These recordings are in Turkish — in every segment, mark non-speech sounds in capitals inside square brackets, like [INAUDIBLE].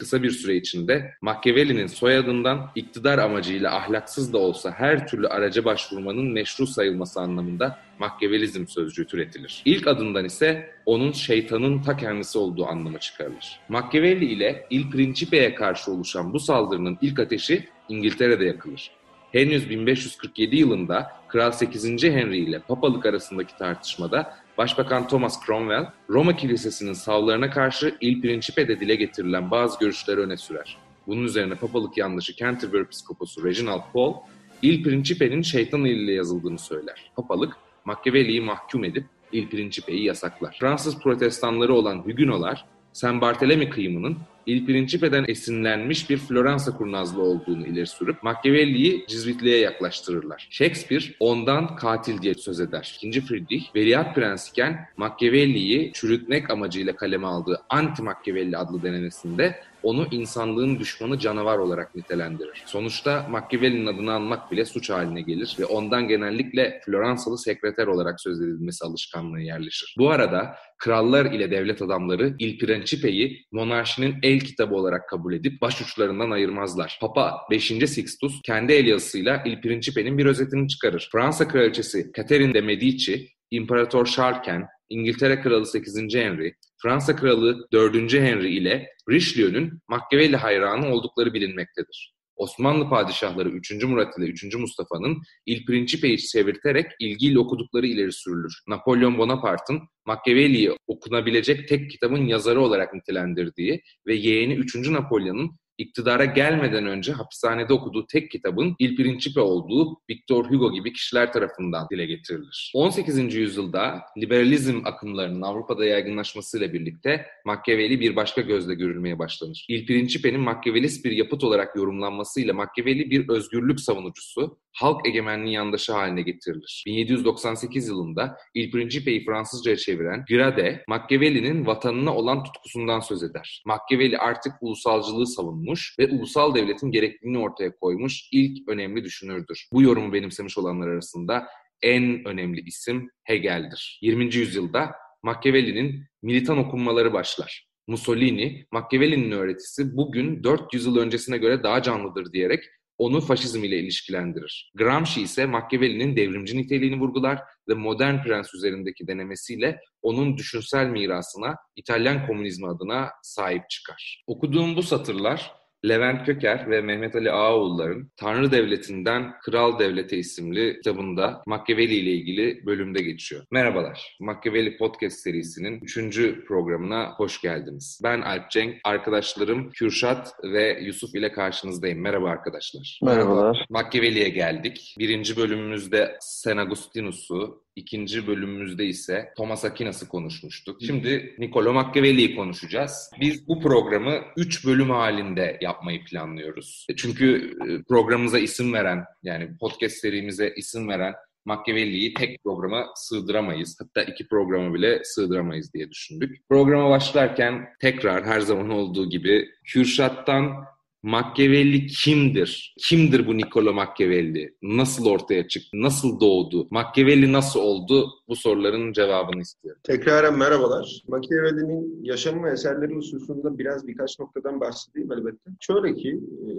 kısa bir süre içinde Machiavelli'nin soyadından iktidar amacıyla ahlaksız da olsa her türlü araca başvurmanın meşru sayılması anlamında Machiavellizm sözcüğü türetilir. İlk adından ise onun şeytanın ta kendisi olduğu anlamı çıkarılır. Machiavelli ile Il Principe'ye karşı oluşan bu saldırının ilk ateşi İngiltere'de yakılır. Henüz 1547 yılında Kral 8. Henry ile papalık arasındaki tartışmada Başbakan Thomas Cromwell, Roma Kilisesi'nin savlarına karşı Il Principe'de dile getirilen bazı görüşleri öne sürer. Bunun üzerine papalık yanlışı Canterbury Piskoposu Reginald Pole, Il Principe'nin şeytan eliyle yazıldığını söyler. Papalık, Machiavelli'yi mahkum edip Il Principe'yi yasaklar. Fransız protestanları olan Huguenotlar, Saint Barthélemy kıyımının Il Principe'den esinlenmiş bir Floransa kurnazlığı olduğunu ileri sürüp Machiavelli'yi cizvitliğe yaklaştırırlar. Shakespeare ondan katil diye söz eder. İkinci Friedrich, Veliaht Prens iken Machiavelli'yi çürütmek amacıyla kaleme aldığı Anti-Machiavelli adlı denemesinde onu insanlığın düşmanı canavar olarak nitelendirir. Sonuçta Machiavelli'nin adını anmak bile suç haline gelir ve ondan genellikle Floransalı sekreter olarak söz edilmesi alışkanlığı yerleşir. Bu arada krallar ile devlet adamları Il Principe'yi monarşinin el kitabı olarak kabul edip başuçlarından ayırmazlar. Papa 5. Sixtus kendi el yazısıyla Il Principe'nin bir özetini çıkarır. Fransa kraliçesi Catherine de Medici, İmparator Charles'ken İngiltere Kralı 8. Henry, Fransa Kralı 4. Henry ile Richelieu'nun Machiavelli hayranı oldukları bilinmektedir. Osmanlı padişahları 3. Murat ile 3. Mustafa'nın Il Principe'yi çevirterek ilgiyle okudukları ileri sürülür. Napolyon Bonaparte'ın Machiavelli'yi okunabilecek tek kitabın yazarı olarak nitelendirdiği ve yeğeni 3. Napolyon'un iktidara gelmeden önce hapishanede okuduğu tek kitabın Il Principe olduğu Victor Hugo gibi kişiler tarafından dile getirilir. 18. yüzyılda liberalizm akımlarının Avrupa'da yaygınlaşmasıyla birlikte Machiavelli bir başka gözle görülmeye başlanır. Il Principe'nin Machiavellist bir yapıt olarak yorumlanmasıyla Machiavelli bir özgürlük savunucusu, halk egemenliği yandaşı haline getirilir. 1798 yılında Il Principe'yi Fransızca'ya çeviren Grade, Machiavelli'nin vatanına olan tutkusundan söz eder. Machiavelli artık ulusalcılığı savunmuş ve ulusal devletin gerekliliğini ortaya koymuş ilk önemli düşünürdür. Bu yorumu benimsemiş olanlar arasında en önemli isim Hegel'dir. 20. yüzyılda Machiavelli'nin militan okunmaları başlar. Mussolini, Machiavelli'nin öğretisi bugün 400 yıl öncesine göre daha canlıdır diyerek onu faşizm ile ilişkilendirir. Gramsci ise Machiavelli'nin devrimci niteliğini vurgular ve modern prens üzerindeki denemesiyle onun düşünsel mirasına İtalyan komünizmi adına sahip çıkar. Okuduğum bu satırlar Levent Köker ve Mehmet Ali Ağaoğulları'nın Tanrı Devleti'nden Kral Devlete isimli kitabında Machiavelli ile ilgili bölümde geçiyor. Merhabalar, Machiavelli Podcast serisinin 3. programına hoş geldiniz. Ben Alp Cenk, arkadaşlarım Kürşat ve Yusuf ile karşınızdayım. Merhaba arkadaşlar. Merhabalar. Machiavelli'ye geldik. Birinci bölümümüzde Sen Agustinus'u, İkinci bölümümüzde ise Thomas Aquinas'ı konuşmuştuk. Şimdi Niccolo Machiavelli'yi konuşacağız. Biz bu programı 3 bölüm halinde yapmayı planlıyoruz. Çünkü e, programımıza isim veren, yani podcast serimize isim veren Machiavelli'yi tek programa sığdıramayız. Hatta iki programa bile sığdıramayız diye düşündük. Programa başlarken tekrar her zaman olduğu gibi Kürşat'tan Machiavelli kimdir? Kimdir bu Niccolo Machiavelli? Nasıl ortaya çıktı? Nasıl doğdu? Machiavelli nasıl oldu? Bu soruların cevabını istiyorum. Tekraren merhabalar. Machiavelli'nin yaşam ve eserleri hususunda biraz birkaç noktadan bahsedeyim elbette. Şöyle ki, e,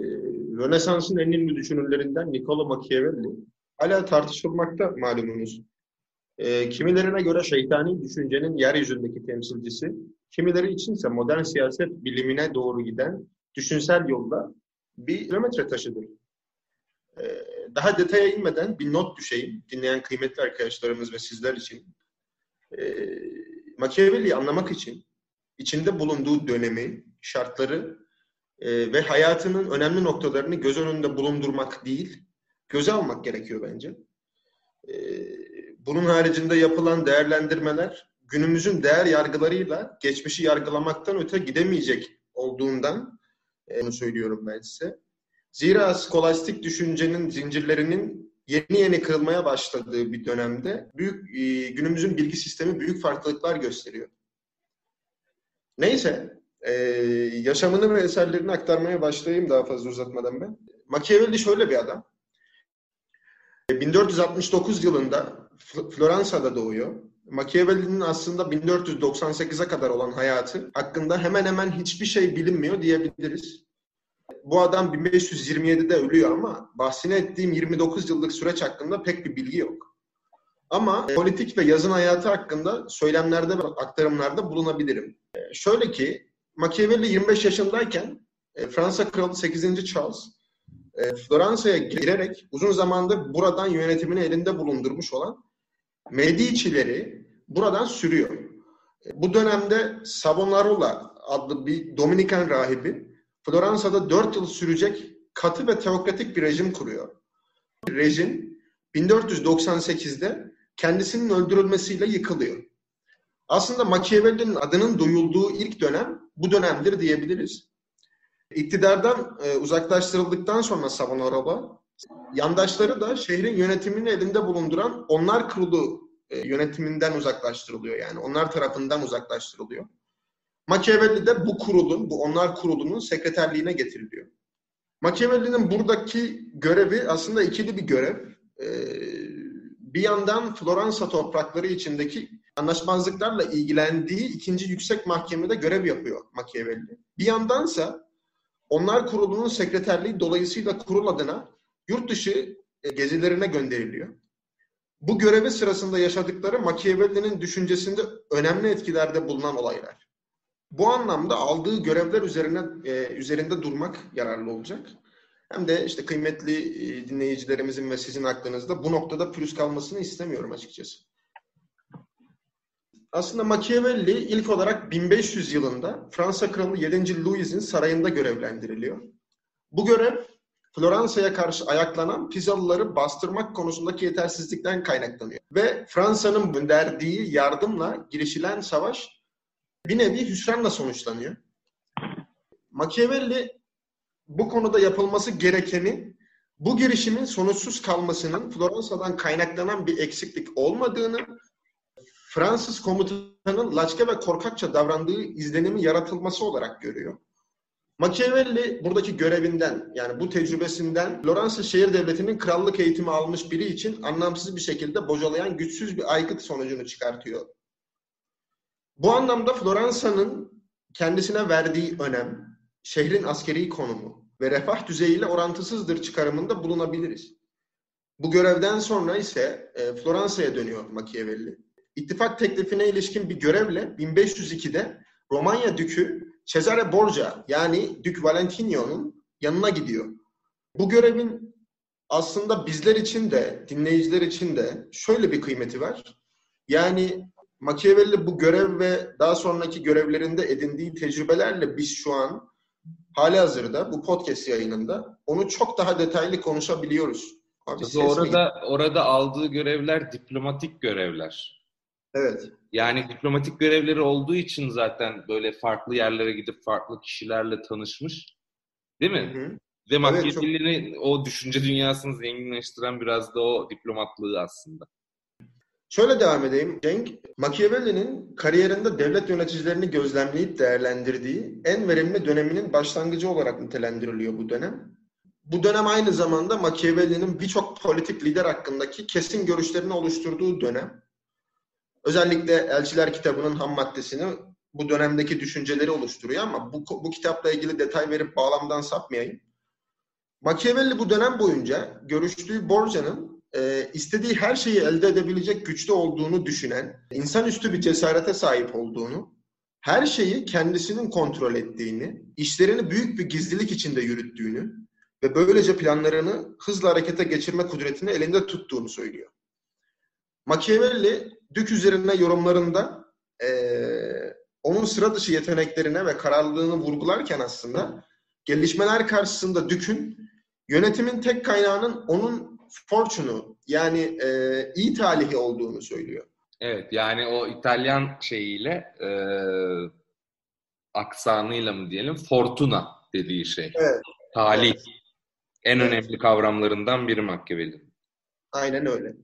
Rönesans'ın en ünlü düşünürlerinden Niccolo Machiavelli hala tartışılmakta malumunuz. E, kimilerine göre şeytani düşüncenin yeryüzündeki temsilcisi, kimileri içinse modern siyaset bilimine doğru giden düşünsel yolda bir kilometre taşıdır. Ee, daha detaya inmeden bir not düşeyim dinleyen kıymetli arkadaşlarımız ve sizler için. Ee, Machiavelli'yi anlamak için içinde bulunduğu dönemi, şartları e, ve hayatının önemli noktalarını göz önünde bulundurmak değil, göze almak gerekiyor bence. Ee, bunun haricinde yapılan değerlendirmeler günümüzün değer yargılarıyla geçmişi yargılamaktan öte gidemeyecek olduğundan bunu söylüyorum ben size. Zira skolastik düşüncenin zincirlerinin yeni yeni kırılmaya başladığı bir dönemde büyük e, günümüzün bilgi sistemi büyük farklılıklar gösteriyor. Neyse, e, yaşamını ve eserlerini aktarmaya başlayayım daha fazla uzatmadan ben. Machiavelli şöyle bir adam. 1469 yılında Floransa'da doğuyor. Machiavelli'nin aslında 1498'e kadar olan hayatı hakkında hemen hemen hiçbir şey bilinmiyor diyebiliriz. Bu adam 1527'de ölüyor ama bahsini ettiğim 29 yıllık süreç hakkında pek bir bilgi yok. Ama politik ve yazın hayatı hakkında söylemlerde ve aktarımlarda bulunabilirim. Ee, şöyle ki Machiavelli 25 yaşındayken e, Fransa Kralı 8. Charles e, Floransa'ya girerek uzun zamandır buradan yönetimini elinde bulundurmuş olan Medici'leri buradan sürüyor. Bu dönemde Savonarola adlı bir Dominikan rahibi Floransa'da 4 yıl sürecek katı ve teokratik bir rejim kuruyor. Rejim 1498'de kendisinin öldürülmesiyle yıkılıyor. Aslında Machiavelli'nin adının duyulduğu ilk dönem bu dönemdir diyebiliriz. İktidardan e, uzaklaştırıldıktan sonra Savonarola, yandaşları da şehrin yönetimini elinde bulunduran onlar kurulu e, yönetiminden uzaklaştırılıyor yani. Onlar tarafından uzaklaştırılıyor. Machiavelli de bu kurulun, bu onlar kurulunun sekreterliğine getiriliyor. Machiavelli'nin buradaki görevi aslında ikili bir görev. Ee, bir yandan Floransa toprakları içindeki anlaşmazlıklarla ilgilendiği ikinci yüksek mahkemede görev yapıyor Machiavelli. Bir yandansa onlar kurulunun sekreterliği dolayısıyla kurul adına yurt dışı e, gezilerine gönderiliyor. Bu görevi sırasında yaşadıkları Machiavelli'nin düşüncesinde önemli etkilerde bulunan olaylar. Bu anlamda aldığı görevler üzerine e, üzerinde durmak yararlı olacak. Hem de işte kıymetli e, dinleyicilerimizin ve sizin aklınızda bu noktada pürüz kalmasını istemiyorum açıkçası. Aslında Machiavelli ilk olarak 1500 yılında Fransa Kralı 7. Louis'in sarayında görevlendiriliyor. Bu görev Floransa'ya karşı ayaklanan Pizalıları bastırmak konusundaki yetersizlikten kaynaklanıyor. Ve Fransa'nın gönderdiği yardımla girişilen savaş bir nevi hüsranla sonuçlanıyor. Machiavelli bu konuda yapılması gerekeni bu girişimin sonuçsuz kalmasının Floransa'dan kaynaklanan bir eksiklik olmadığını, Fransız komutanın laçka ve korkakça davrandığı izlenimi yaratılması olarak görüyor. Machiavelli buradaki görevinden yani bu tecrübesinden Floransa şehir devletinin krallık eğitimi almış biri için anlamsız bir şekilde bocalayan güçsüz bir aygıt sonucunu çıkartıyor. Bu anlamda Floransa'nın kendisine verdiği önem, şehrin askeri konumu ve refah düzeyiyle orantısızdır çıkarımında bulunabiliriz. Bu görevden sonra ise e, Floransa'ya dönüyor Machiavelli. İttifak teklifine ilişkin bir görevle 1502'de Romanya Dükü Cesare Borgia yani Dük Valentino'nun yanına gidiyor. Bu görevin aslında bizler için de, dinleyiciler için de şöyle bir kıymeti var. Yani Machiavelli bu görev ve daha sonraki görevlerinde edindiği tecrübelerle biz şu an hali hazırda bu podcast yayınında onu çok daha detaylı konuşabiliyoruz. Abi, orada orada aldığı görevler diplomatik görevler. Evet. Yani diplomatik görevleri olduğu için zaten böyle farklı yerlere gidip farklı kişilerle tanışmış. Değil mi? Hı hı. Ve Machiavelli'nin evet, çok... o düşünce dünyasını zenginleştiren biraz da o diplomatlığı aslında. Şöyle devam edeyim Cenk. Machiavelli'nin kariyerinde devlet yöneticilerini gözlemleyip değerlendirdiği en verimli döneminin başlangıcı olarak nitelendiriliyor bu dönem. Bu dönem aynı zamanda Machiavelli'nin birçok politik lider hakkındaki kesin görüşlerini oluşturduğu dönem. Özellikle Elçiler kitabının ham maddesini bu dönemdeki düşünceleri oluşturuyor ama bu, bu kitapla ilgili detay verip bağlamdan sapmayayım. Machiavelli bu dönem boyunca görüştüğü Borgia'nın e, istediği her şeyi elde edebilecek güçte olduğunu düşünen, insanüstü bir cesarete sahip olduğunu, her şeyi kendisinin kontrol ettiğini, işlerini büyük bir gizlilik içinde yürüttüğünü ve böylece planlarını hızla harekete geçirme kudretini elinde tuttuğunu söylüyor. Machiavelli Dük üzerine yorumlarında e, onun sıra dışı yeteneklerine ve kararlılığını vurgularken aslında gelişmeler karşısında Dük'ün yönetimin tek kaynağının onun fortune'u yani e, iyi talihi olduğunu söylüyor. Evet yani o İtalyan şeyiyle e, aksanıyla mı diyelim fortuna dediği şey. Evet. Talih. Evet. En evet. önemli kavramlarından biri Machiavelli. Aynen öyle.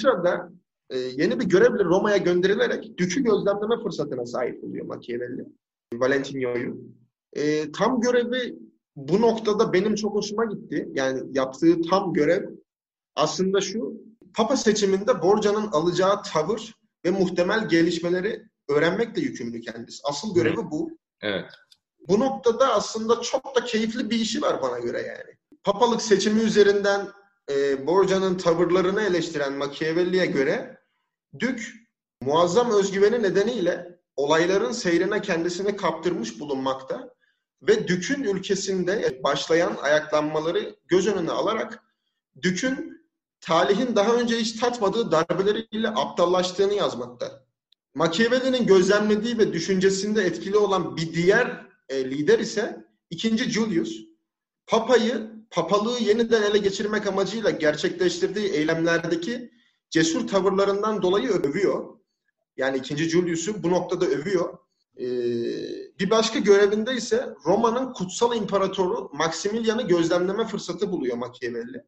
Sırada e, yeni bir görevle Roma'ya gönderilerek Dük'ü gözlemleme fırsatına sahip oluyor Machiavelli. Valentino'yu. E, tam görevi bu noktada benim çok hoşuma gitti. Yani yaptığı tam görev aslında şu. Papa seçiminde Borgia'nın alacağı tavır ve muhtemel gelişmeleri öğrenmekle yükümlü kendisi. Asıl görevi bu. Evet. Bu noktada aslında çok da keyifli bir işi var bana göre yani. Papalık seçimi üzerinden e, Borgia'nın tavırlarını eleştiren Machiavelli'ye göre Dük muazzam özgüveni nedeniyle olayların seyrine kendisini kaptırmış bulunmakta ve Dük'ün ülkesinde başlayan ayaklanmaları göz önüne alarak Dük'ün talihin daha önce hiç tatmadığı darbeleriyle aptallaştığını yazmakta. Machiavelli'nin gözlemlediği ve düşüncesinde etkili olan bir diğer e, lider ise ikinci Julius. Papayı, papalığı yeniden ele geçirmek amacıyla gerçekleştirdiği eylemlerdeki cesur tavırlarından dolayı övüyor. Yani ikinci Julius'u bu noktada övüyor. Ee, bir başka görevinde ise Roma'nın kutsal imparatoru Maximilian'ı gözlemleme fırsatı buluyor Machiavelli.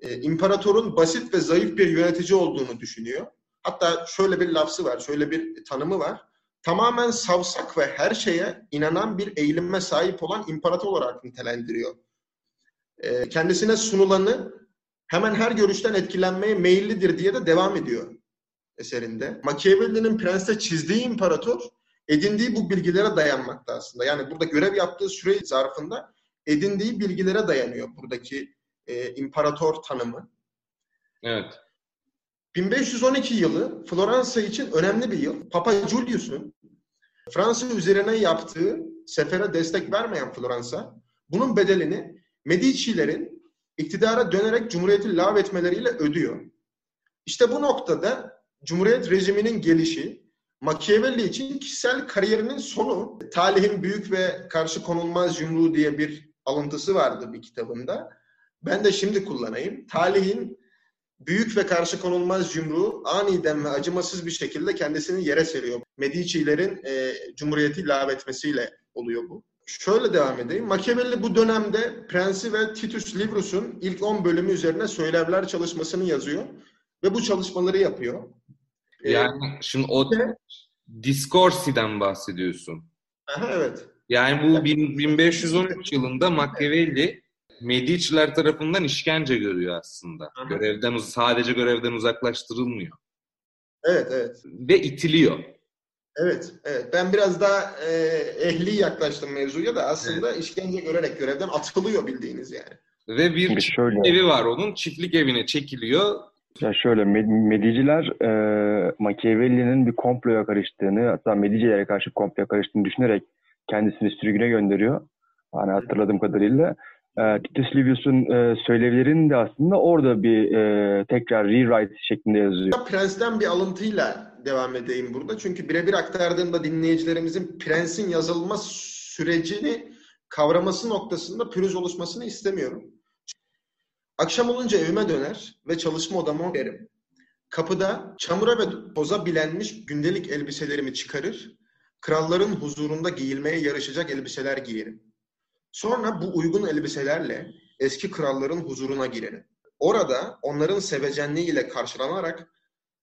Ee, imparatorun basit ve zayıf bir yönetici olduğunu düşünüyor. Hatta şöyle bir lafzı var, şöyle bir tanımı var. Tamamen savsak ve her şeye inanan bir eğilime sahip olan imparator olarak nitelendiriyor. Ee, kendisine sunulanı hemen her görüşten etkilenmeye meyillidir diye de devam ediyor eserinde. Machiavelli'nin Prens'te çizdiği imparator edindiği bu bilgilere dayanmakta aslında. Yani burada görev yaptığı süre zarfında edindiği bilgilere dayanıyor buradaki e, imparator tanımı. Evet. 1512 yılı Floransa için önemli bir yıl. Papa Julius'un Fransa üzerine yaptığı sefere destek vermeyen Floransa bunun bedelini Medici'lerin iktidara dönerek Cumhuriyeti lağvetmeleriyle ödüyor. İşte bu noktada Cumhuriyet rejiminin gelişi Machiavelli için kişisel kariyerinin sonu. Talihin büyük ve karşı konulmaz yumruğu diye bir alıntısı vardı bir kitabında. Ben de şimdi kullanayım. Talihin büyük ve karşı konulmaz yumruğu aniden ve acımasız bir şekilde kendisini yere seriyor. Medici'lerin e, Cumhuriyeti lağvetmesiyle oluyor bu. Şöyle devam edeyim. Machiavelli bu dönemde Prensi ve Titus Livrus'un ilk 10 bölümü üzerine söylevler çalışmasını yazıyor ve bu çalışmaları yapıyor. Yani ee, şimdi o Discorsi'den bahsediyorsun. Aha, evet. Yani bu 1513 yılında Machiavelli Medici'ler tarafından işkence görüyor aslında. Aha. Görevden sadece görevden uzaklaştırılmıyor. Evet, evet. Ve itiliyor. Evet, evet. Ben biraz daha e, ehli yaklaştım mevzuya da aslında evet. işkence görerek görevden atılıyor bildiğiniz yani. Ve bir şöyle. evi var onun. Çiftlik evine çekiliyor. Ya şöyle Mediciler e, Machiavelli'nin bir komploya karıştığını hatta Medicilere karşı komploya karıştığını düşünerek kendisini sürgüne gönderiyor. Hani hatırladığım kadarıyla. E, Titus Livius'un e, söylevlerini de aslında orada bir e, tekrar rewrite şeklinde yazıyor. Prens'ten bir alıntıyla devam edeyim burada. Çünkü birebir aktardığımda dinleyicilerimizin Prens'in yazılma sürecini kavraması noktasında pürüz oluşmasını istemiyorum. Akşam olunca evime döner ve çalışma odama girerim. Kapıda çamura ve toza bilenmiş gündelik elbiselerimi çıkarır, kralların huzurunda giyilmeye yarışacak elbiseler giyerim. Sonra bu uygun elbiselerle eski kralların huzuruna girerim. Orada onların sevecenliğiyle karşılanarak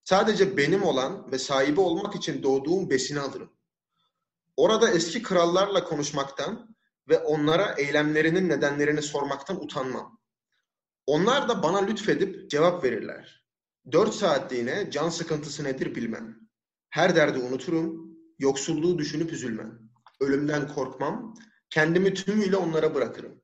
sadece benim olan ve sahibi olmak için doğduğum besini alırım. Orada eski krallarla konuşmaktan ve onlara eylemlerinin nedenlerini sormaktan utanmam. Onlar da bana lütfedip cevap verirler. Dört saatliğine can sıkıntısı nedir bilmem. Her derdi unuturum, yoksulluğu düşünüp üzülmem. Ölümden korkmam, kendimi tümüyle onlara bırakırım.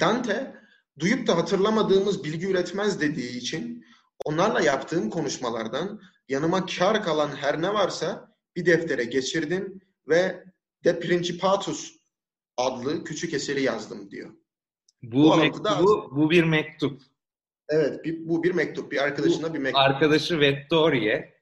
Dante, duyup da hatırlamadığımız bilgi üretmez dediği için onlarla yaptığım konuşmalardan yanıma kar kalan her ne varsa bir deftere geçirdim ve De Principatus adlı küçük eseri yazdım diyor. Bu, bu mektubu, bu bir mektup. Evet, bir, bu bir mektup. Bir arkadaşına bu, bir mektup. Arkadaşı Vettori'ye.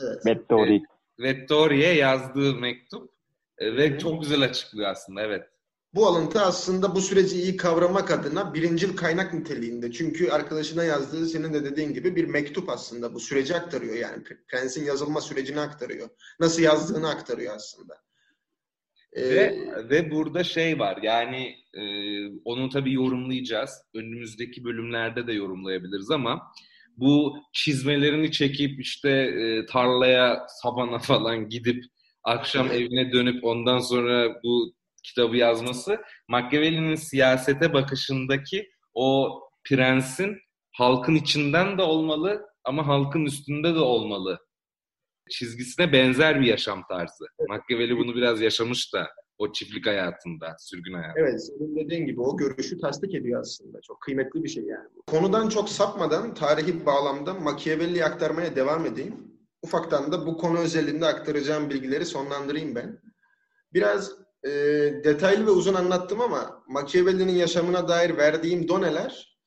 Evet. Vettori. Vettori'ye yazdığı mektup e, ve Hı. çok güzel açıklıyor aslında, evet. Bu alıntı aslında bu süreci iyi kavramak adına birincil kaynak niteliğinde. Çünkü arkadaşına yazdığı senin de dediğin gibi bir mektup aslında. Bu süreci aktarıyor yani. Prens'in yazılma sürecini aktarıyor. Nasıl yazdığını aktarıyor aslında. Ve, ee, ve burada şey var yani e, onu tabii yorumlayacağız. Önümüzdeki bölümlerde de yorumlayabiliriz ama bu çizmelerini çekip işte e, tarlaya, sabana [LAUGHS] falan gidip akşam evine dönüp ondan sonra bu kitabı yazması Machiavelli'nin siyasete bakışındaki o prensin halkın içinden de olmalı ama halkın üstünde de olmalı çizgisine benzer bir yaşam tarzı. Machiavelli bunu biraz yaşamış da o çiftlik hayatında, sürgün hayatında. Evet, senin dediğin gibi o görüşü tasdik ediyor aslında. Çok kıymetli bir şey yani. Konudan çok sapmadan tarihi bağlamda Machiavelli'yi aktarmaya devam edeyim. Ufaktan da bu konu özelinde aktaracağım bilgileri sonlandırayım ben. Biraz e, detaylı ve uzun anlattım ama Machiavelli'nin yaşamına dair verdiğim doneler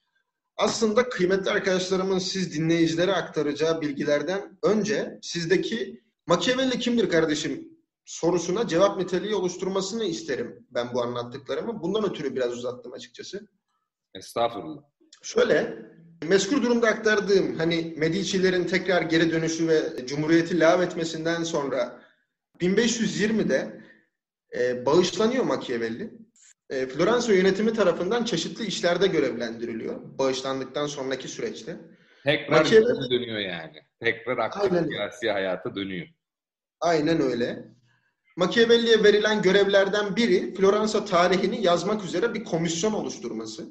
aslında kıymetli arkadaşlarımın siz dinleyicilere aktaracağı bilgilerden önce sizdeki Machiavelli kimdir kardeşim sorusuna cevap niteliği oluşturmasını isterim ben bu anlattıklarımı. Bundan ötürü biraz uzattım açıkçası. Estağfurullah. Şöyle, mezkur durumda aktardığım hani Medici'lerin tekrar geri dönüşü ve Cumhuriyeti lağvetmesinden sonra 1520'de e, bağışlanıyor Machiavelli. E, Floransa yönetimi tarafından çeşitli işlerde görevlendiriliyor bağışlandıktan sonraki süreçte. Tekrar Machiavelli... dönüyor yani. Tekrar aktif siyasi hayata dönüyor. Aynen öyle. Machiavelli'ye verilen görevlerden biri Floransa tarihini yazmak üzere bir komisyon oluşturması.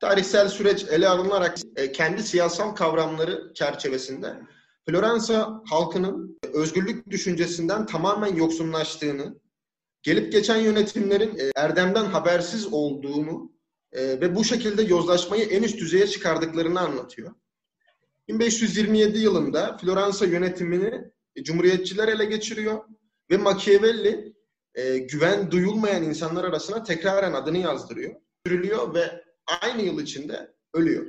Tarihsel süreç ele alınarak e, kendi siyasal kavramları çerçevesinde Floransa halkının özgürlük düşüncesinden tamamen yoksunlaştığını, gelip geçen yönetimlerin e, erdemden habersiz olduğunu e, ve bu şekilde yozlaşmayı en üst düzeye çıkardıklarını anlatıyor. 1527 yılında Floransa yönetimini Cumhuriyetçiler ele geçiriyor ve Machiavelli e, güven duyulmayan insanlar arasına tekraren adını yazdırıyor. Sürülüyor ve aynı yıl içinde ölüyor.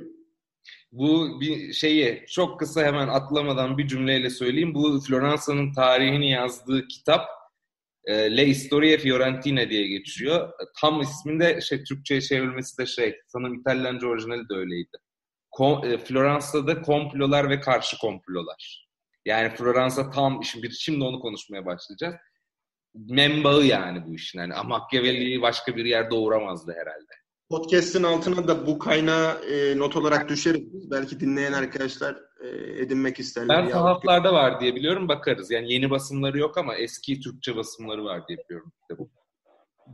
Bu bir şeyi çok kısa hemen atlamadan bir cümleyle söyleyeyim. Bu Floransa'nın tarihini yazdığı kitap e, Le Historia Fiorentina diye geçiyor. Tam isminde şey Türkçe'ye çevrilmesi de şey, sanırım İtalyanca orijinali de öyleydi. Kom, e, Floransa'da komplolar ve karşı komplolar. Yani Floransa tam, şimdi, şimdi onu konuşmaya başlayacağız. Membağı yani bu işin. Yani Machiavelli'yi başka bir yerde uğramazdı herhalde. Podcast'ın altına da bu kaynağı e, not olarak düşeriz. Belki dinleyen arkadaşlar e, edinmek isterler. Ben sahaflarda var diye biliyorum bakarız. Yani yeni basımları yok ama eski Türkçe basımları var diye biliyorum. Bu.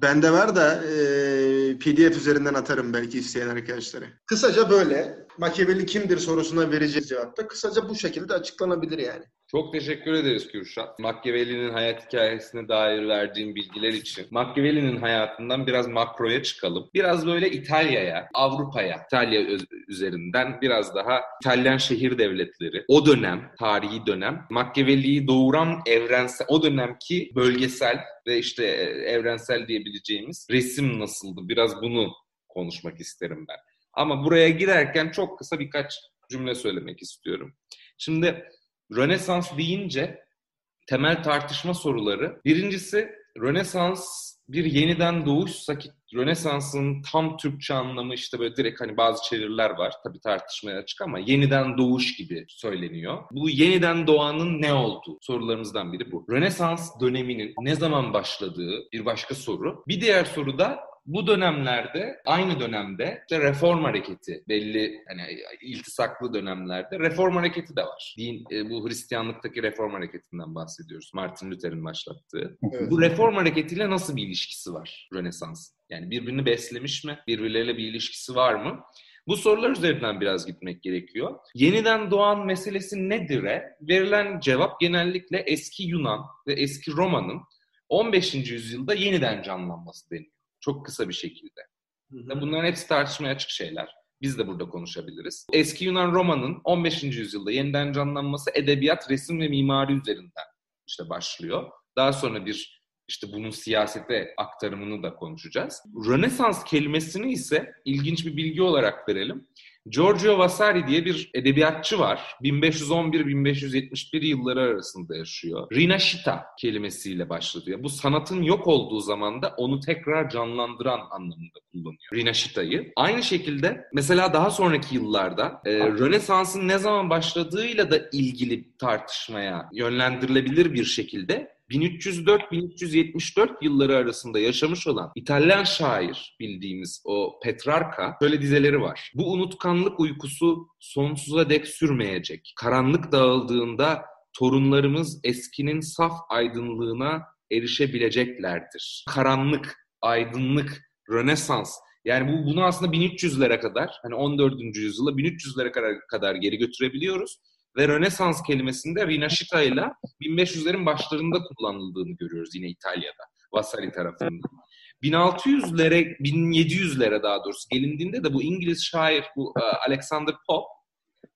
Bende var da e, PDF üzerinden atarım belki isteyen arkadaşlara. Kısaca böyle. Machiavelli kimdir sorusuna vereceğiz cevapta. Kısaca bu şekilde açıklanabilir yani. Çok teşekkür ederiz Kürşat. Machiavelli'nin hayat hikayesine dair verdiğin bilgiler için. Machiavelli'nin hayatından biraz makroya çıkalım. Biraz böyle İtalya'ya, Avrupa'ya, İtalya üzerinden biraz daha İtalyan şehir devletleri. O dönem, tarihi dönem Machiavelli'yi doğuran evrensel, o dönemki bölgesel ve işte e, evrensel diyebileceğimiz resim nasıldı? Biraz bunu konuşmak isterim ben. Ama buraya girerken çok kısa birkaç cümle söylemek istiyorum. Şimdi Rönesans deyince temel tartışma soruları. Birincisi Rönesans bir yeniden doğuşsa ki Rönesans'ın tam Türkçe anlamı işte böyle direkt hani bazı çeviriler var tabii tartışmaya açık ama yeniden doğuş gibi söyleniyor. Bu yeniden doğanın ne olduğu sorularımızdan biri bu. Rönesans döneminin ne zaman başladığı bir başka soru. Bir diğer soru da bu dönemlerde aynı dönemde işte reform hareketi belli hani iltisaklı dönemlerde reform hareketi de var. Din e, bu Hristiyanlıktaki reform hareketinden bahsediyoruz. Martin Luther'in başlattığı. Evet. Bu reform hareketiyle nasıl bir ilişkisi var Rönesans? Yani birbirini beslemiş mi? Birbirleriyle bir ilişkisi var mı? Bu sorular üzerinden biraz gitmek gerekiyor. Yeniden doğan meselesi nedir'e verilen cevap genellikle eski Yunan ve eski Roma'nın 15. yüzyılda yeniden canlanması deniyor. Çok kısa bir şekilde. Hı hı. Bunların hepsi tartışmaya açık şeyler. Biz de burada konuşabiliriz. Eski Yunan Roma'nın 15. yüzyılda yeniden canlanması edebiyat, resim ve mimari üzerinden işte başlıyor. Daha sonra bir işte bunun siyasete aktarımını da konuşacağız. Rönesans kelimesini ise ilginç bir bilgi olarak verelim. Giorgio Vasari diye bir edebiyatçı var. 1511-1571 yılları arasında yaşıyor. Rinascita kelimesiyle başlıyor. Bu sanatın yok olduğu zaman da onu tekrar canlandıran anlamında kullanıyor. Rinascita'yı. Aynı şekilde mesela daha sonraki yıllarda e, Rönesans'ın ne zaman başladığıyla da ilgili tartışmaya yönlendirilebilir bir şekilde 1304-1374 yılları arasında yaşamış olan İtalyan şair bildiğimiz o Petrarca şöyle dizeleri var. Bu unutkanlık uykusu sonsuza dek sürmeyecek. Karanlık dağıldığında torunlarımız eskinin saf aydınlığına erişebileceklerdir. Karanlık, aydınlık, Rönesans yani bu bunu aslında 1300'lere kadar hani 14. yüzyıla 1300'lere kadar, kadar geri götürebiliyoruz ve Rönesans kelimesinde Rinascita ile 1500'lerin başlarında kullanıldığını görüyoruz yine İtalya'da, Vasari tarafından. 1600'lere, 1700'lere daha doğrusu gelindiğinde de bu İngiliz şair bu e, Alexander Pope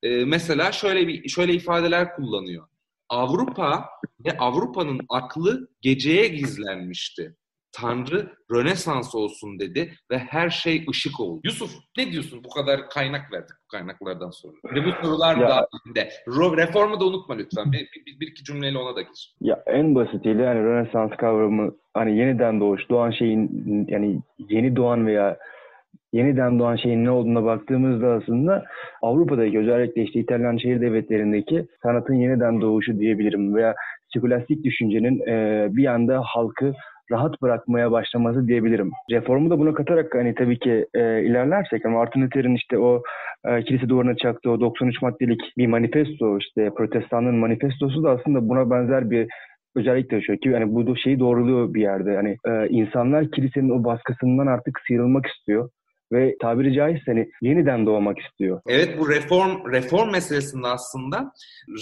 e, mesela şöyle bir şöyle ifadeler kullanıyor. Avrupa ve Avrupa'nın aklı geceye gizlenmişti. Tanrı Rönesans olsun dedi ve her şey ışık oldu. Yusuf ne diyorsun? Bu kadar kaynak verdik bu kaynaklardan sonra. Ve bu sorular dahilinde. Reformu da unutma lütfen. Bir, bir, bir iki cümleyle ona da gir. Ya en basitiyle yani Rönesans kavramı hani yeniden doğuş, doğan şeyin yani yeni doğan veya yeniden doğan şeyin ne olduğuna baktığımızda aslında Avrupa'daki özellikle işte İtalyan şehir devletlerindeki sanatın yeniden doğuşu diyebilirim veya skolastik düşüncenin e, bir anda halkı rahat bırakmaya başlaması diyebilirim. Reformu da buna katarak hani tabii ki e, ilerlersek ama Martin Luther'in işte o e, kilise duvarına çaktığı o 93 maddelik bir manifesto işte protestanlığın manifestosu da aslında buna benzer bir özellik taşıyor ki yani bu şeyi doğruluyor bir yerde. Yani e, insanlar kilisenin o baskısından artık sıyrılmak istiyor ve tabiri caizse hani yeniden doğmak istiyor. Evet bu reform reform meselesinde aslında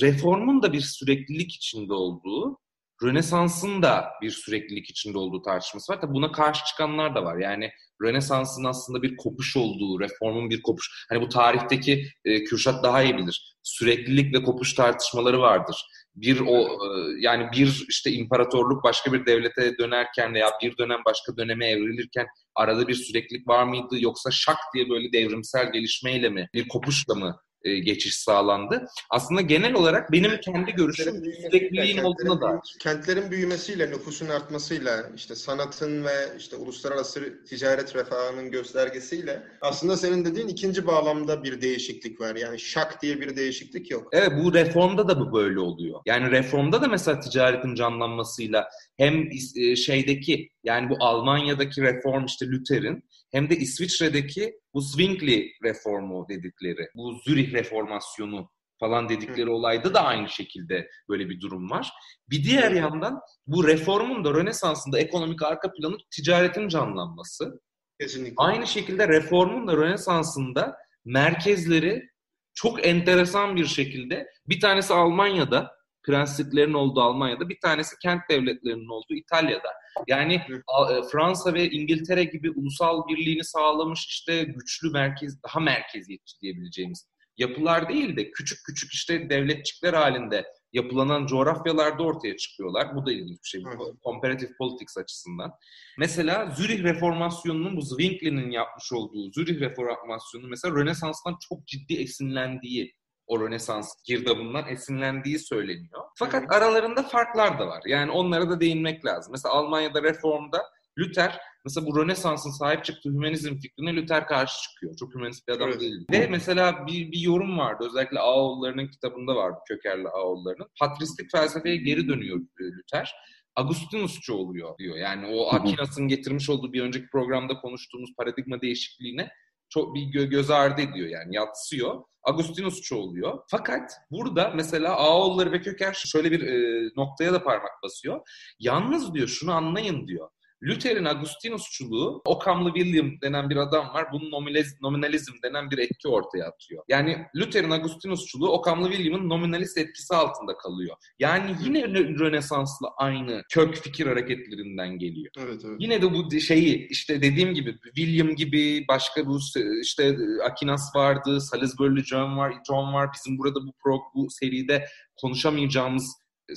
reformun da bir süreklilik içinde olduğu, Rönesans'ın da bir süreklilik içinde olduğu tartışması var. Tabi buna karşı çıkanlar da var. Yani Rönesans'ın aslında bir kopuş olduğu, reformun bir kopuş. Hani bu tarihteki e, Kürşat daha iyi bilir. Süreklilik ve kopuş tartışmaları vardır. Bir o e, yani bir işte imparatorluk başka bir devlete dönerken veya bir dönem başka döneme evrilirken arada bir süreklilik var mıydı yoksa şak diye böyle devrimsel gelişmeyle mi bir kopuşla mı e, geçiş sağlandı? Aslında genel olarak benim kendi görüşüm sürekliliğin olduğuna dair. kentlerin büyümesiyle, nüfusun artmasıyla, işte sanatın ve işte uluslararası ticaret refahının göstergesiyle aslında senin dediğin ikinci bağlamda bir değişiklik var. Yani şak diye bir değişiklik yok. Evet bu reformda da bu böyle oluyor. Yani reformda da mesela ticaretin canlanmasıyla hem e, şeydeki yani bu Almanya'daki reform işte Luther'in hem de İsviçre'deki bu Zwingli reformu dedikleri, bu Zürih reformasyonu falan dedikleri olayda da aynı şekilde böyle bir durum var. Bir diğer yandan bu reformun da Rönesans'ın da ekonomik arka planı ticaretin canlanması. Kesinlikle. Aynı şekilde reformun da Rönesans'ın da merkezleri çok enteresan bir şekilde bir tanesi Almanya'da, prensliklerin olduğu Almanya'da, bir tanesi kent devletlerinin olduğu İtalya'da. Yani e, Fransa ve İngiltere gibi ulusal birliğini sağlamış işte güçlü merkez, daha merkeziyetçi diyebileceğimiz yapılar değil de küçük küçük işte devletçikler halinde yapılanan coğrafyalarda ortaya çıkıyorlar. Bu da ilginç bir şey. Evet. Comparative politics açısından. Mesela Zürih Reformasyonu'nun bu Zwingli'nin yapmış olduğu Zürih Reformasyonu mesela Rönesans'tan çok ciddi esinlendiği o Rönesans girdabından esinlendiği söyleniyor. Fakat aralarında farklar da var. Yani onlara da değinmek lazım. Mesela Almanya'da reformda Luther mesela bu Rönesans'ın sahip çıktığı hümanizm fikrine Luther karşı çıkıyor. Çok hümanist bir adam Evet. değil. Ve mesela bir, bir yorum vardı. Özellikle Ağoğulları'nın kitabında vardı. Kökerli Ağoğulları'nın. Patristik felsefeye geri dönüyor e, Luther. Agustinusçu oluyor diyor. Yani o. Aquinas'ın getirmiş olduğu bir önceki programda konuştuğumuz paradigma değişikliğine çok bir gö- göz ardı ediyor yani yatsıyor. Agustinusçu oluyor. Fakat burada mesela Ağoğulları ve Köker şöyle bir e, noktaya da parmak basıyor. Yalnız diyor şunu anlayın diyor. Luther'in Agustinusçuluğu, Okamlı William denen bir adam var. Bunun nominaliz- nominalizm denen bir etki ortaya atıyor. Yani Luther'in Agustinusçuluğu Okamlı William'ın nominalist etkisi altında kalıyor. Yani yine Rö- Rönesans'la aynı kök fikir hareketlerinden geliyor. Evet, evet. Yine de bu şeyi işte dediğim gibi William gibi başka bu işte Aquinas vardı, Salisbury John var, John var. Bizim burada bu pro, bu seride konuşamayacağımız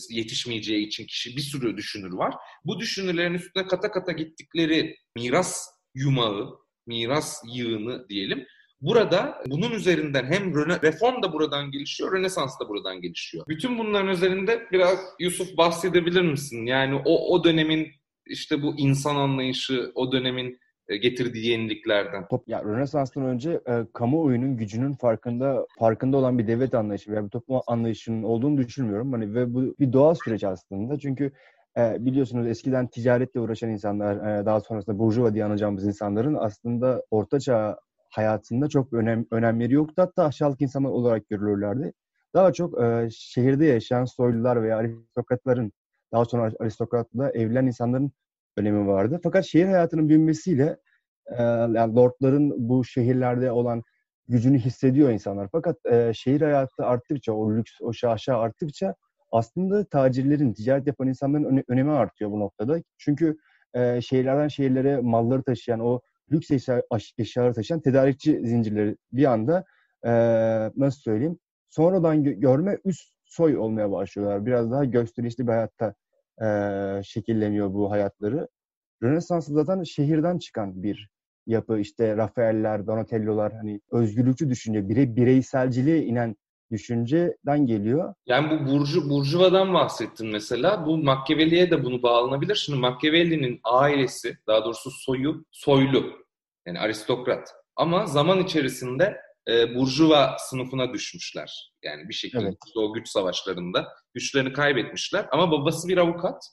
yetişmeyeceği için kişi bir sürü düşünür var. Bu düşünürlerin üstüne kata kata gittikleri miras yumağı, miras yığını diyelim. Burada bunun üzerinden hem reform da buradan gelişiyor, Rönesans da buradan gelişiyor. Bütün bunların üzerinde biraz Yusuf bahsedebilir misin? Yani o o dönemin işte bu insan anlayışı, o dönemin getirdiği yeniliklerden. Ya Rönesans'tan önce e, kamuoyunun gücünün farkında farkında olan bir devlet anlayışı veya bir toplum anlayışının olduğunu düşünmüyorum. Hani ve bu bir doğal süreç aslında. Çünkü e, biliyorsunuz eskiden ticaretle uğraşan insanlar, e, daha sonrasında burjuva diye anacağımız insanların aslında ortaçağ hayatında çok önem önemleri yoktu. Hatta aşağılık insanlar olarak görülürlerdi. Daha çok e, şehirde yaşayan soylular veya aristokratların, daha sonra aristokratla evlenen insanların önemi vardı. Fakat şehir hayatının büyümesiyle e, yani lordların bu şehirlerde olan gücünü hissediyor insanlar. Fakat e, şehir hayatı arttıkça, o lüks, o şaşa arttıkça aslında tacirlerin, ticaret yapan insanların öne, önemi artıyor bu noktada. Çünkü e, şehirlerden şehirlere malları taşıyan, o lüks eşya, eşyaları taşıyan tedarikçi zincirleri bir anda e, nasıl söyleyeyim sonradan gö- görme üst soy olmaya başlıyorlar. Biraz daha gösterişli bir hayatta e, şekilleniyor bu hayatları. Rönesans zaten şehirden çıkan bir yapı. İşte Rafael'ler, Donatello'lar hani özgürlükçü düşünce, birey, bireyselciliğe inen düşünceden geliyor. Yani bu Burju, Burjuva'dan bahsettin mesela. Bu Machiavelli'ye de bunu bağlanabilir. Şimdi Machiavelli'nin ailesi, daha doğrusu soyu soylu. Yani aristokrat. Ama zaman içerisinde e, Burjuva sınıfına düşmüşler. Yani bir şekilde Evet. o güç savaşlarında güçlerini kaybetmişler. Ama babası bir avukat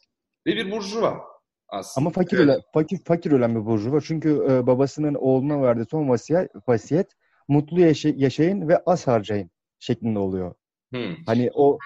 ve bir Burjuva aslında. Ama fakir Evet. ölen, fakir, fakir ölen bir burjuva. Çünkü e, babasının oğluna verdiği son vasiyet, vasiyet mutlu yaşa- yaşayın ve az harcayın şeklinde oluyor. Hmm. Hani o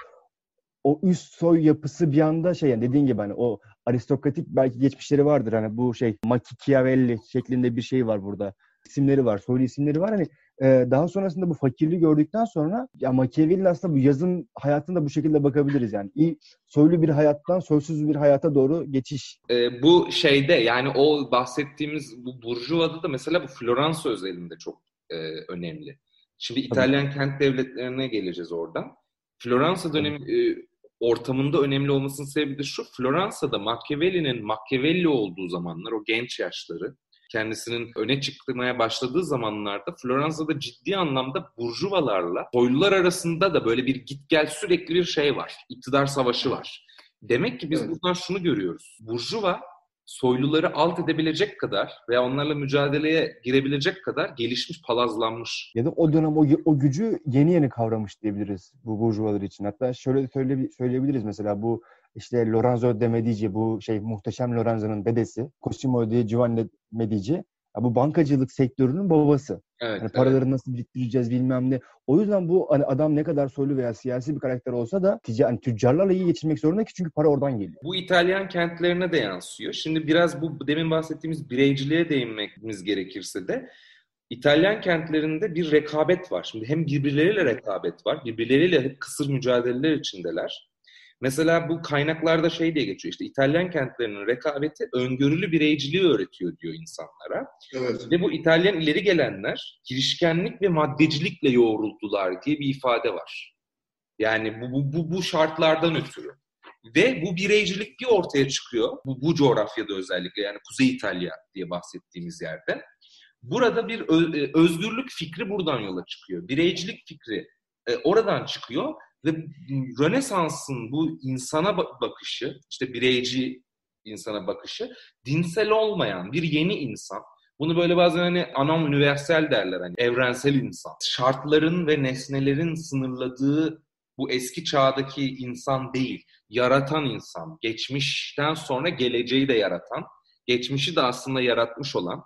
o üst soy yapısı bir anda şey yani dediğin gibi hani o aristokratik belki geçmişleri vardır hani bu şey Machiavelli şeklinde bir şey var burada. İsimleri var, soylu isimleri var. Hani e, daha sonrasında bu fakirliği gördükten sonra ya Machiavelli aslında bu yazın hayatında bu şekilde bakabiliriz yani. İyi, soylu bir hayattan soysuz bir hayata doğru geçiş. E, bu şeyde yani o bahsettiğimiz bu Burjuva'da da mesela bu Floransa özelinde çok e, önemli. Şimdi İtalyan kent devletlerine geleceğiz oradan. Floransa dönemi e, ortamında önemli olmasının sebebi de şu. Floransa'da Machiavelli'nin Machiavelli olduğu zamanlar, o genç yaşları, kendisinin öne çıkmaya başladığı zamanlarda Floransa'da ciddi anlamda burjuvalarla soylular arasında da böyle bir git gel sürekli bir şey var. İktidar savaşı var. Demek ki biz Evet. buradan şunu görüyoruz. Burjuva soyluları alt edebilecek kadar veya onlarla mücadeleye girebilecek kadar gelişmiş, palazlanmış. Ya da o dönem o, o gücü yeni yeni kavramış diyebiliriz bu burjuvalar için. Hatta şöyle söyle, söyleyebiliriz mesela bu işte Lorenzo de Medici bu şey muhteşem Lorenzo'nun dedesi Cosimo di Giovanni Medici ya bu bankacılık sektörünün babası. Evet, Hani paraları nasıl biriktireceğiz bilmem ne. O yüzden bu hani adam ne kadar soylu veya siyasi bir karakter olsa da tica, hani tüccarlarla iyi geçinmek zorunda ki çünkü para oradan geliyor. Bu İtalyan kentlerine de yansıyor. Şimdi biraz bu demin bahsettiğimiz bireyciliğe değinmemiz gerekirse de İtalyan kentlerinde bir rekabet var. Şimdi hem birbirleriyle rekabet var, birbirleriyle hep kısır mücadeleler içindeler. Mesela bu kaynaklarda şey diye geçiyor işte İtalyan kentlerinin rekabeti öngörülü bireyciliği öğretiyor diyor insanlara. Evet. Ve bu İtalyan ileri gelenler girişkenlik ve maddecilikle yoğruldular diye bir ifade var. Yani bu, bu, bu, bu şartlardan ötürü. Ve bu bireycilik bir ortaya çıkıyor. Bu, bu coğrafyada özellikle yani Kuzey İtalya diye bahsettiğimiz yerde. Burada bir e, özgürlük fikri buradan yola çıkıyor. Bireycilik fikri e, oradan çıkıyor ve Rönesans'ın bu insana ba- bakışı, işte bireyci insana bakışı, dinsel olmayan bir yeni insan, bunu böyle bazen hani anom universel derler hani evrensel insan. Şartların ve nesnelerin sınırladığı bu eski çağdaki insan değil, yaratan insan. Geçmişten sonra geleceği de yaratan, geçmişi de aslında yaratmış olan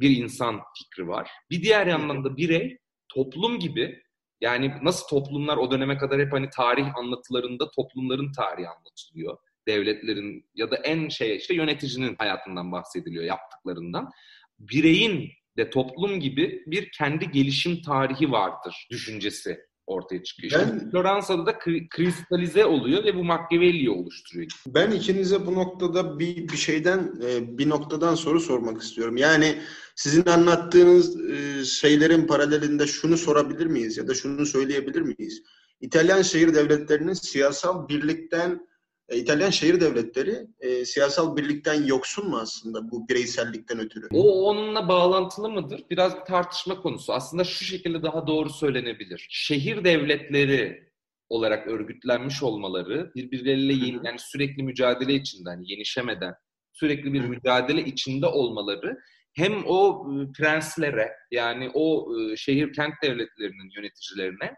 bir insan fikri var. Bir diğer yandan da birey toplum gibi yani nasıl toplumlar o döneme kadar hep hani tarih anlatılarında toplumların tarihi anlatılıyor. Devletlerin ya da en şey işte yöneticinin hayatından bahsediliyor, yaptıklarından. Bireyin de toplum gibi bir kendi gelişim tarihi vardır düşüncesi ortaya çıkıyor. Ben- Şimdi Floransa'da da kri- kristalize oluyor ve bu Machiavelli'yi oluşturuyor. Ben ikinize bu noktada bir bir şeyden e, bir noktadan soru sormak istiyorum. Yani sizin anlattığınız e, şeylerin paralelinde şunu sorabilir miyiz ya da şunu söyleyebilir miyiz? İtalyan şehir devletlerinin siyasal birlikten İtalyan şehir devletleri e, siyasal birlikten yoksun mu aslında bu bireysellikten ötürü? O onunla bağlantılı mıdır? Biraz bir tartışma konusu. Aslında şu şekilde daha doğru söylenebilir. Şehir devletleri olarak örgütlenmiş olmaları birbirleriyle yeni, yani sürekli mücadele içinde hani yenişemeden sürekli bir mücadele içinde olmaları hem o e, prenslere yani o e, şehir kent devletlerinin yöneticilerine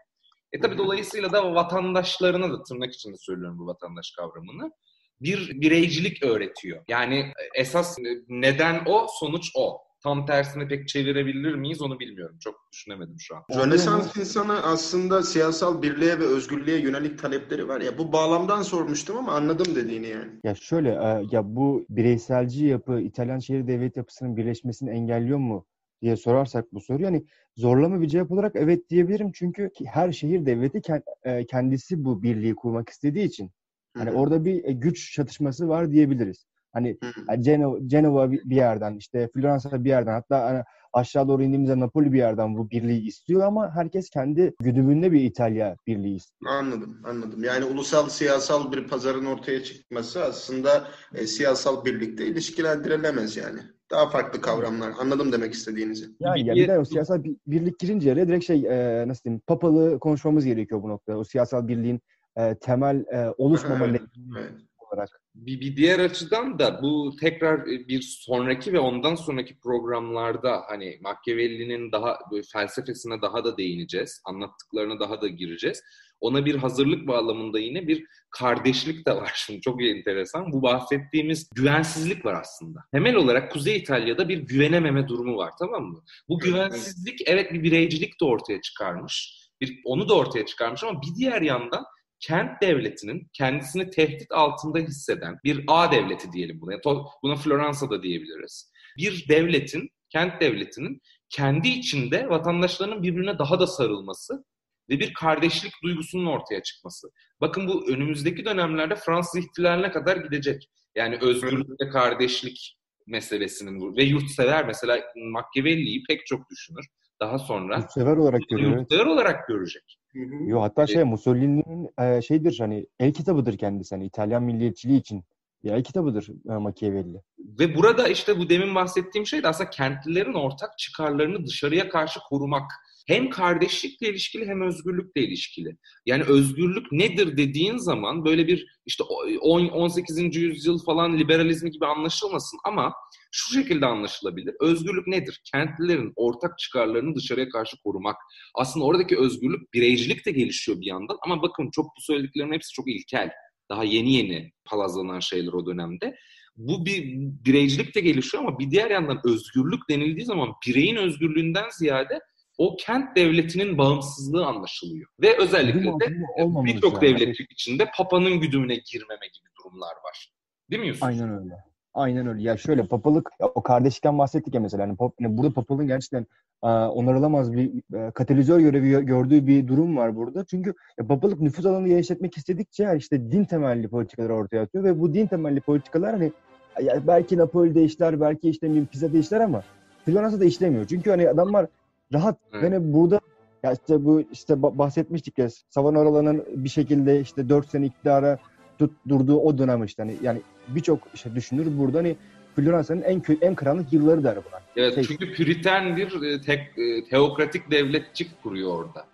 e tabi dolayısıyla da vatandaşlarına da tırnak içinde söylüyorum bu vatandaş kavramını bir bireycilik öğretiyor. Yani esas neden o, sonuç o. Tam tersini pek çevirebilir miyiz onu bilmiyorum. Çok düşünemedim şu an. Rönesans insanı aslında siyasal birliğe ve özgürlüğe yönelik talepleri var ya bu bağlamdan sormuştum ama anladım dediğini yani. Ya şöyle e, ya bu bireyselci yapı İtalyan şehir devlet yapısının birleşmesini engelliyor mu diye sorarsak bu soruyu yani zorlama bir cevap olarak evet diyebilirim çünkü her şehir devleti e, kendisi bu birliği kurmak istediği için hani orada bir e, güç çatışması var diyebiliriz. Hani Genova, Genova bir yerden işte Floransa bir yerden hatta hani aşağı doğru indiğimizde Napoli bir yerden bu birliği istiyor ama herkes kendi güdümünde bir İtalya birliği istiyor. Anladım, anladım. Yani ulusal siyasal bir pazarın ortaya çıkması aslında e, siyasal birlikte ilişkilendirilemez yani. Daha farklı kavramlar. Anladım demek istediğinizi. Yani ya bir de o siyasal birlik girince araya direkt şey e, nasıl diyeyim papalı konuşmamız gerekiyor bu noktada. O siyasal birliğin e, temel e, oluşmama evet, evet. olarak. Bir, bir diğer açıdan da bu tekrar bir sonraki ve ondan sonraki programlarda hani Machiavelli'nin daha felsefesine daha da değineceğiz. Anlattıklarına daha da gireceğiz. Ona bir hazırlık bağlamında yine bir kardeşlik de var şimdi çok enteresan. Bu bahsettiğimiz güvensizlik var aslında. Temel olarak Kuzey İtalya'da bir güvenememe durumu var tamam mı? Bu güvensizlik evet bir bireycilik de ortaya çıkarmış. Bir, onu da ortaya çıkarmış ama bir diğer yandan kent devletinin kendisini tehdit altında hisseden bir A devleti diyelim buna. Buna Floransa da diyebiliriz. Bir devletin, kent devletinin kendi içinde vatandaşlarının birbirine daha da sarılması ve bir kardeşlik duygusunun ortaya çıkması. Bakın bu önümüzdeki dönemlerde Fransız ihtilaline kadar gidecek. Yani özgürlük ve kardeşlik meselesinin bu. Ve yurtsever mesela Machiavelli'yi pek çok düşünür. Daha sonra yurtsever olarak görüyor. Yurtsever olarak görecek. Yo hatta şey Mussolini'nin e, şeydir hani el kitabıdır kendisi hani İtalyan milliyetçiliği için bir el kitabıdır e, Machiavelli. Ve burada işte bu demin bahsettiğim şey de aslında kentlilerin ortak çıkarlarını dışarıya karşı korumak hem kardeşlikle ilişkili hem özgürlükle ilişkili. Yani özgürlük nedir dediğin zaman böyle bir işte 18. yüzyıl falan liberalizmi gibi anlaşılmasın ama şu şekilde anlaşılabilir. Özgürlük nedir? Kentlilerin ortak çıkarlarını dışarıya karşı korumak. Aslında oradaki özgürlük bireycilik de gelişiyor bir yandan ama bakın çok bu söylediklerin hepsi çok ilkel. Daha yeni yeni palazlanan şeyler o dönemde. Bu bir bireycilik de gelişiyor ama bir diğer yandan özgürlük denildiği zaman bireyin özgürlüğünden ziyade o kent devletinin bağımsızlığı anlaşılıyor. Ve özellikle de birçok yani. devletlik içinde Papa'nın güdümüne girmeme gibi durumlar var. Değil mi Yusuf? Aynen öyle. Aynen öyle. Ya şöyle papalık, ya o kardeşlikten bahsettik ya mesela. Yani, pap, yani burada papalığın gerçekten a, onarılamaz bir a, katalizör görevi gördüğü bir durum var burada. Çünkü ya, papalık nüfus alanını genişletmek istedikçe işte din temelli politikalar ortaya atıyor ve bu din temelli politikalar hani ya belki Napoli'de işler, belki işte bir Pisa'da işler ama Floransa'da işlemiyor. Çünkü hani adamlar rahat. Evet. Yani burada ya işte bu işte bahsetmiştik ya Savonaro'ların bir şekilde işte 4 sene iktidara tutturduğu o dönem işte hani yani birçok işte düşünür burada hani Floransa'nın en kö- en karanlık yılları der buna. Evet şey, çünkü Püriten bir e, tek, e, teokratik devletçik kuruyor orada.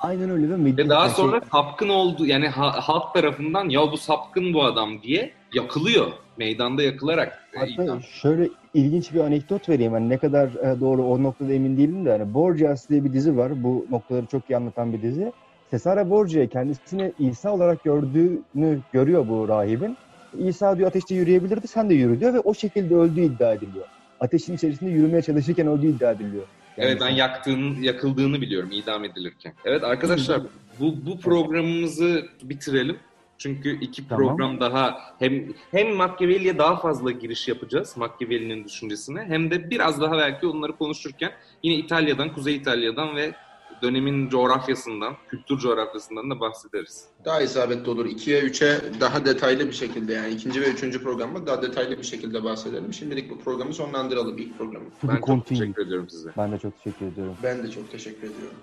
Aynen öyle ve, ve daha sonra şey... sapkın oldu yani ha, halk tarafından ya bu sapkın bu adam diye yakılıyor. Meydanda yakılarak. E, Hatta idam. şöyle ilginç bir anekdot vereyim. Yani ne kadar e, doğru o noktada emin değilim de. Hani Borgias diye bir dizi var. Bu noktaları çok iyi anlatan bir dizi. Cesare Borgia kendisini İsa olarak gördüğünü görüyor bu rahibin. İsa diyor ateşte yürüyebilirdi sen de yürü diyor ve o şekilde öldüğü iddia ediliyor. Ateşin içerisinde yürümeye çalışırken öldüğü iddia ediliyor. Yani evet ben yaktığını, yakıldığını biliyorum idam edilirken. Evet arkadaşlar bu, bu programımızı bitirelim. Çünkü iki tamam. program daha hem hem Machiavelli'ye daha fazla giriş yapacağız Machiavelli'nin düşüncesine hem de biraz daha belki onları konuşurken yine İtalya'dan, Kuzey İtalya'dan ve dönemin coğrafyasından, kültür coğrafyasından da bahsederiz. Daha isabetli olur. 2'ye 3'e daha detaylı bir şekilde yani ikinci ve üçüncü programda daha detaylı bir şekilde bahsedelim. Şimdilik bu programı sonlandıralım ilk programı. Ben çok teşekkür ediyorum size. Ben de çok teşekkür ediyorum. Ben de çok teşekkür ediyorum.